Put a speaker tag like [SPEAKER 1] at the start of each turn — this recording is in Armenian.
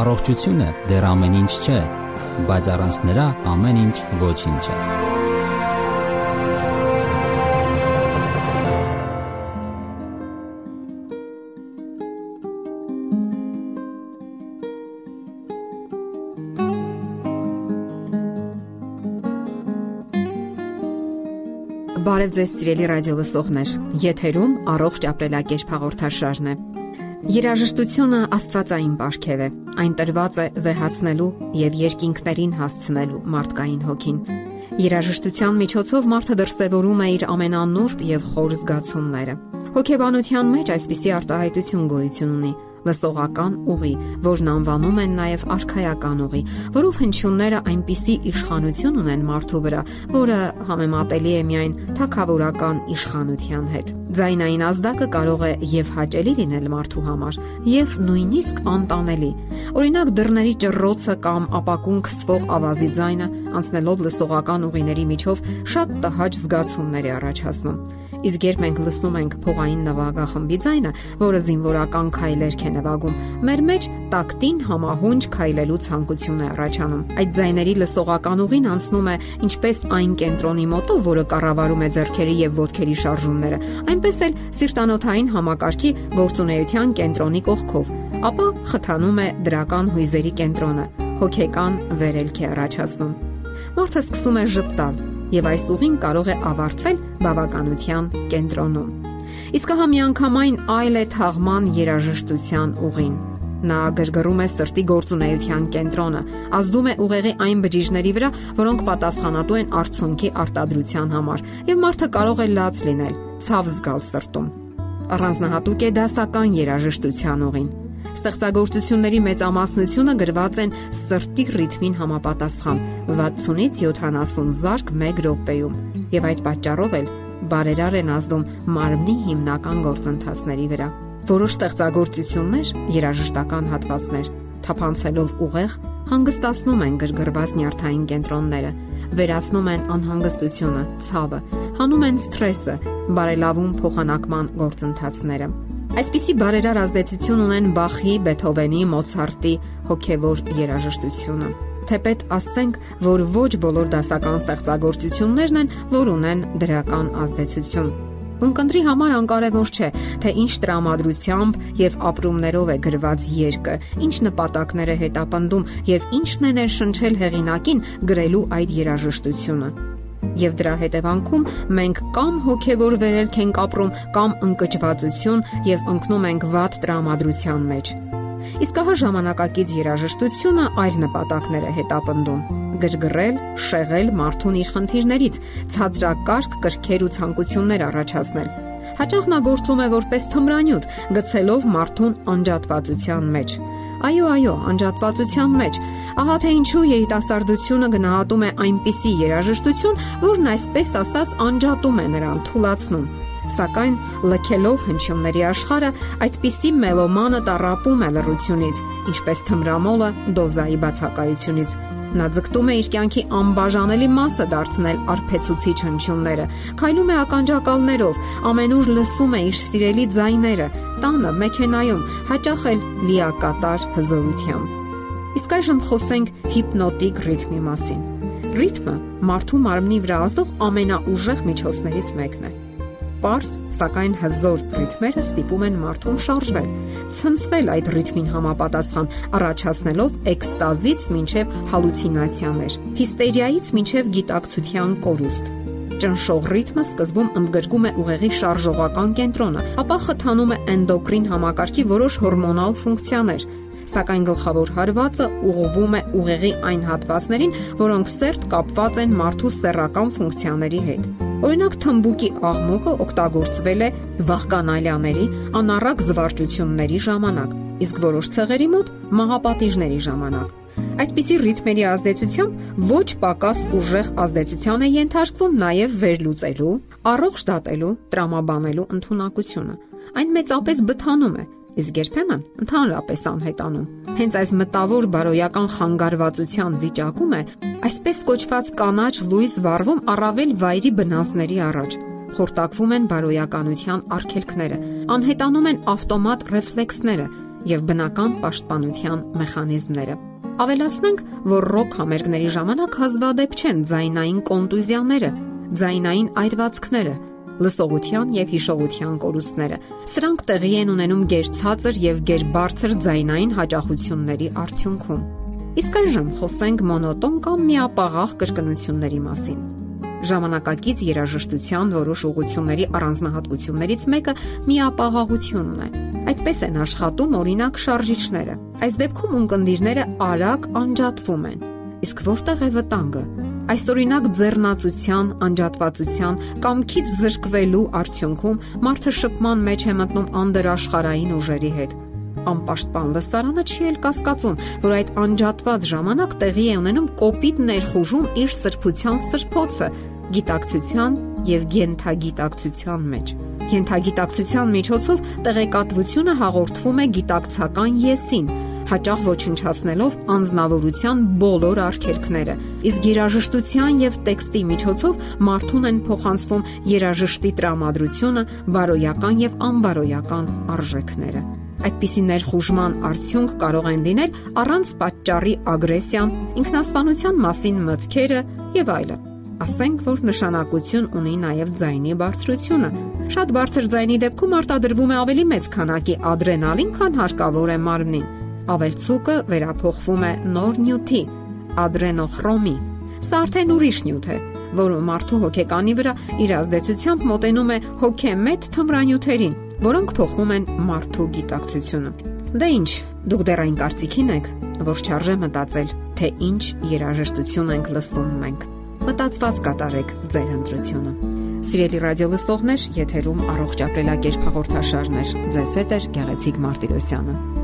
[SPEAKER 1] Առողջությունը դեռ ամեն ինչ չէ, բայց առանց նրա ամեն ինչ ոչինչ է։
[SPEAKER 2] Բարև ձեզ սիրելի ռադիո լսողներ։ Եթերում առողջ ապրելակերպ հաղորդաշարն է։ Երաժշտությունը Աստվածային ապարքև է։ Այն տրված է վեհացնելու եւ երկինքներին հասցնելու մարդկային հոգին։ Երաժշտության միջոցով մարդը դրսևորում է իր ամենանուրբ եւ խոր զգացումները։ Հոգեբանության մեջ այսպիսի արտահայտություն գոյություն ունի լսողական ուղի, որն անվանում են նաև արխայական ուղի, որով հնչյունները այնպիսի իշխանություն ունեն մարդու վրա, որը համեմատելի է միայն թակավորական իշխանության հետ։ Ձայնային ազդակը կարող է եւ հաճելի լինել մարդու համար, եւ նույնիսկ անտանելի։ Օրինակ դռների ճռռոցը կամ ապակուն քսվող ավազի ձայնը, անցնելով լսողական ուղիների միջով, շատ տհաճ զգացումներ է առաջացնում։ Իսկ երբ մենք լսում ենք փողային նվագախմբի ձայնը, որը զինվորական քայլերք է նվագում, մեր մեջ տակտին համահունչ քայլելու ցանկություն է առաջանում։ Այդ ձայների լսողական ուղին անցնում է ինչպես այն կենտրոնի մոտով, որը կառավարում է ձեռքերի եւ ոտքերի շարժումները, այնպես էլ սիրտանոթային համակարգի գործունեության կենտրոնի կողքով, ապա խթանում է դրական հույզերի կենտրոնը, հոգեկան վերելք է առաջացնում։ Մարդը սկսում է ճպտալ եւ այս ուղին կարող է ավարտվել բավականության կենտրոնում։ Իսկ հա միանգամայն այլ է թաղման երաժշտության ուղին։ Նա գրգռում է սրտի գործունեության կենտրոնը, ազդում է ուղեղի այն բջիջների վրա, որոնք պատասխանատու են արցունքի արտադրության համար, եւ մարդը կարող է լաց լինել, ցավ զգալ սրտում։ Առանձնահատուկ է դասական երաժշտության ուղին Ստեղծագործությունների մեծամասնությունը գրված են սրտի ռիթմին համապատասխան 60-ից 70 զարկ 1 րոպեում եւ այդ պատճառով էլ բարերար են ազդում մարմնի հիմնական գործընթացների վրա։ Որոշ ստեղծագործություններ, երաժշտական հատվածներ, թափանցելով ուղեղ հանգստացնում են գրգռված նյարդային կենտրոնները, վերացնում են անհանգստությունը, ցավը, հանում են սթրեսը, բարելավում փոխանակման գործընթացները։ Այսպիսի բարերար ազդեցություն ունեն Բախի, Բեթհովենի, Մոցարտի հոգևոր երաժշտությունը։ Թեպետ ասենք, որ ոչ բոլոր դասական ստեղծագործություններն են, որ ունեն դրական ազդեցություն։ Ունկնդրի համար անկարևոր չէ, թե ինչ տրամադրությամբ եւ ապրումներով է գրված երկը, ինչ նպատակներ է հետապնդում եւ ինչն է ներշնչել հեղինակին գրելու այդ երաժշտությունը եւ դրա հետևանքում մենք կամ հոգեվոր վերելք ենք ապրում, կամ ընկճվածություն եւ ընկնում ենք վատ տրամադրության մեջ։ Իսկ ահա ժամանակակից երաժշտությունը այլ նպատակներ է հետապնդում՝ գժգռել, շեղել մարդուն իր խնդիրներից, ցածրակարգ կրքեր ու ցանկություններ առաջացնել։ Հաճախ նա գործում է որպես թմրանյութ, գցելով մարդուն անջատվածության մեջ Այո, այո, անջատվածության մեջ։ Ահա թե ինչու երիտասարդությունը գնահատում է այնպիսի երաժշտություն, որն այսպես ասած անջատում է նրան, թուլացնում։ Սակայն լքելով հնչյունների աշխարը, այդպիսի մելոմանը տարապում է լռությունից, ինչպես թմրամոլը դոզայի բացակայությունից Նա ձգտում է իր կյանքի անբաժանելի մասը դարձնել արփեցուցիչ հնչյունները, քայլում է ականջակալներով, ամենուր լսում է իր սիրելի ձայները, տանը, մեքենայում, հաճախ էլ լիակատար հզորությամբ։ Իսկ այժմ խոսենք հիպնոտիկ ռիթմի մասին։ Ռիթմը մարդու մարմնի վրա ազդող ամենաուժեղ միջոցներից մեկն է Պարս, սակայն հզոր ռիթմերը ստիպում են մարդուն շարժվել, ցնցվել այդ ռիթմին համապատասխան, առաջացնելով էկստազից մինչև հալուցինացիաներ, հիստերիայից մինչև գիտակցության կորուստ։ Ճնշող ռիթմը սկզբում ընդգրկում է ուղեղի շարժողական կենտրոնը, ապա խթանում է էնդոկրին համակարգի որոշ հորմոնալ ֆունկցիաներ, սակայն գլխավոր հարվածը ուղղվում է ուղեղի այն հատվածներին, որոնք սերտ կապված են մարդու սեռական ֆունկցիաների հետ։ Օրինակ թմբուկի աղմուկը օգտագործվել է վախկանալյաների անառակ զվարճությունների ժամանակ, իսկ որոշ ցեղերի մոտ մահապատիժների ժամանակ։ Այդպիսի ռիթմերի ազդեցությամբ ոչ պակաս ուժեղ ազդեցության է ենթարկվում նաև վերլուծելու, առողջ դատելու, տրամաբանելու ընտունակությունը։ Այն մեծապես բթանում է, իսկ երբեմն ընդհանրապես անհետանում։ Հենց այս մտավոր բարոյական խանգարվածության վիճակում է այսպես կոչված կանաչ լույս վառվում առավել վայրի բնազների առաջ խորտակվում են բարոյականության արգելքները, անհետանում են ավտոմատ ռեֆլեքսները եւ բնական պաշտպանության մեխանիզմները։ Ավելացնենք, որ ռոք համերգների ժամանակ հազվադեպ չեն ձայնային կոնտուզիաները, ձայնային այրվածքները, լսողության եւ հիշողության կորուստները։ Սրանք տեղի են ունենում գերցածր եւ գերբարձր ձայնային հաճախությունների արդյունքում։ Իսկ այժմ խոսենք մոնոտոն կամ միապաղաղ կրկնությունների մասին։ Ժամանակակից երաժշտության որոշ ուղությունների առանձնահատկություններից մեկը միապաղաղությունն է։ Այդպես են աշխատում օրինակ շարժիչները։ Այս դեպքում ունկնդիրները արագ անջատվում են։ Իսկ որտեղ է վտանգը։ Այս օրինակ ձեռնացության, անջատվածության կամ քիչ զրկվելու արդյունքում մարդը շփման մեջ է մտնում անդրաշխարային ուժերի հետ։ Անպաշտպան լսարանը չի էլ կասկածում, որ այդ անջատված ժամանակ տեղի է ունենում կոպիտ ներխուժում իր սրբության սրբոցը գիտակցության եւ գենթագիտակցության մեջ։ Գենթագիտակցության միջոցով տեղեկատվությունը հաղորդվում է գիտակցական եսին, հաճախ ոչնչացնելով անznավորության բոլոր արգելքները։ Իսկ երաժշտության եւ տեքստի միջոցով մարդուն են փոխանցվում երաժշտի տրամադրությունը, բարոյական եւ անբարոյական արժեքները։ Այդպիսի ներխուժման արդյունք կարող են լինել առանց պատճառի ագրեսիան, ինքնասպանության մասին մտքերը եւ այլն։ Ասենք, որ նշանակություն ունի նաև ձայնի բարձրությունը։ Շատ բարձր ձայնի դեպքում արտադրվում է ավելի մեծ քանակի ադրենալին, քան հարկավոր է մարմնին ավելցուկը վերափոխվում է նոր նյութի՝ ադրենոխրոմի։ Սա արդեն ուրիշ նյութ է, որը մարդու հոգեկանի վրա իր ազդեցությամբ մոտենում է հոգեմետ թմրանյութերին, որոնք փոխում են մարդու գիտակցությունը։ Դե ի՞նչ, դուք դեռ այն կարծիքին եք, որ չարժե մտածել, թե ինչ երաժշտություն ենք լսում մենք։ Մտածված կատարեք ձեր ընտրությունը։ Սիրելի ռադիո լսողներ, եթերում առողջ ապրելակերպ հաղորդաշարներ։ Ձեզ հետ է Գեղեցիկ Մարտիրոսյանը։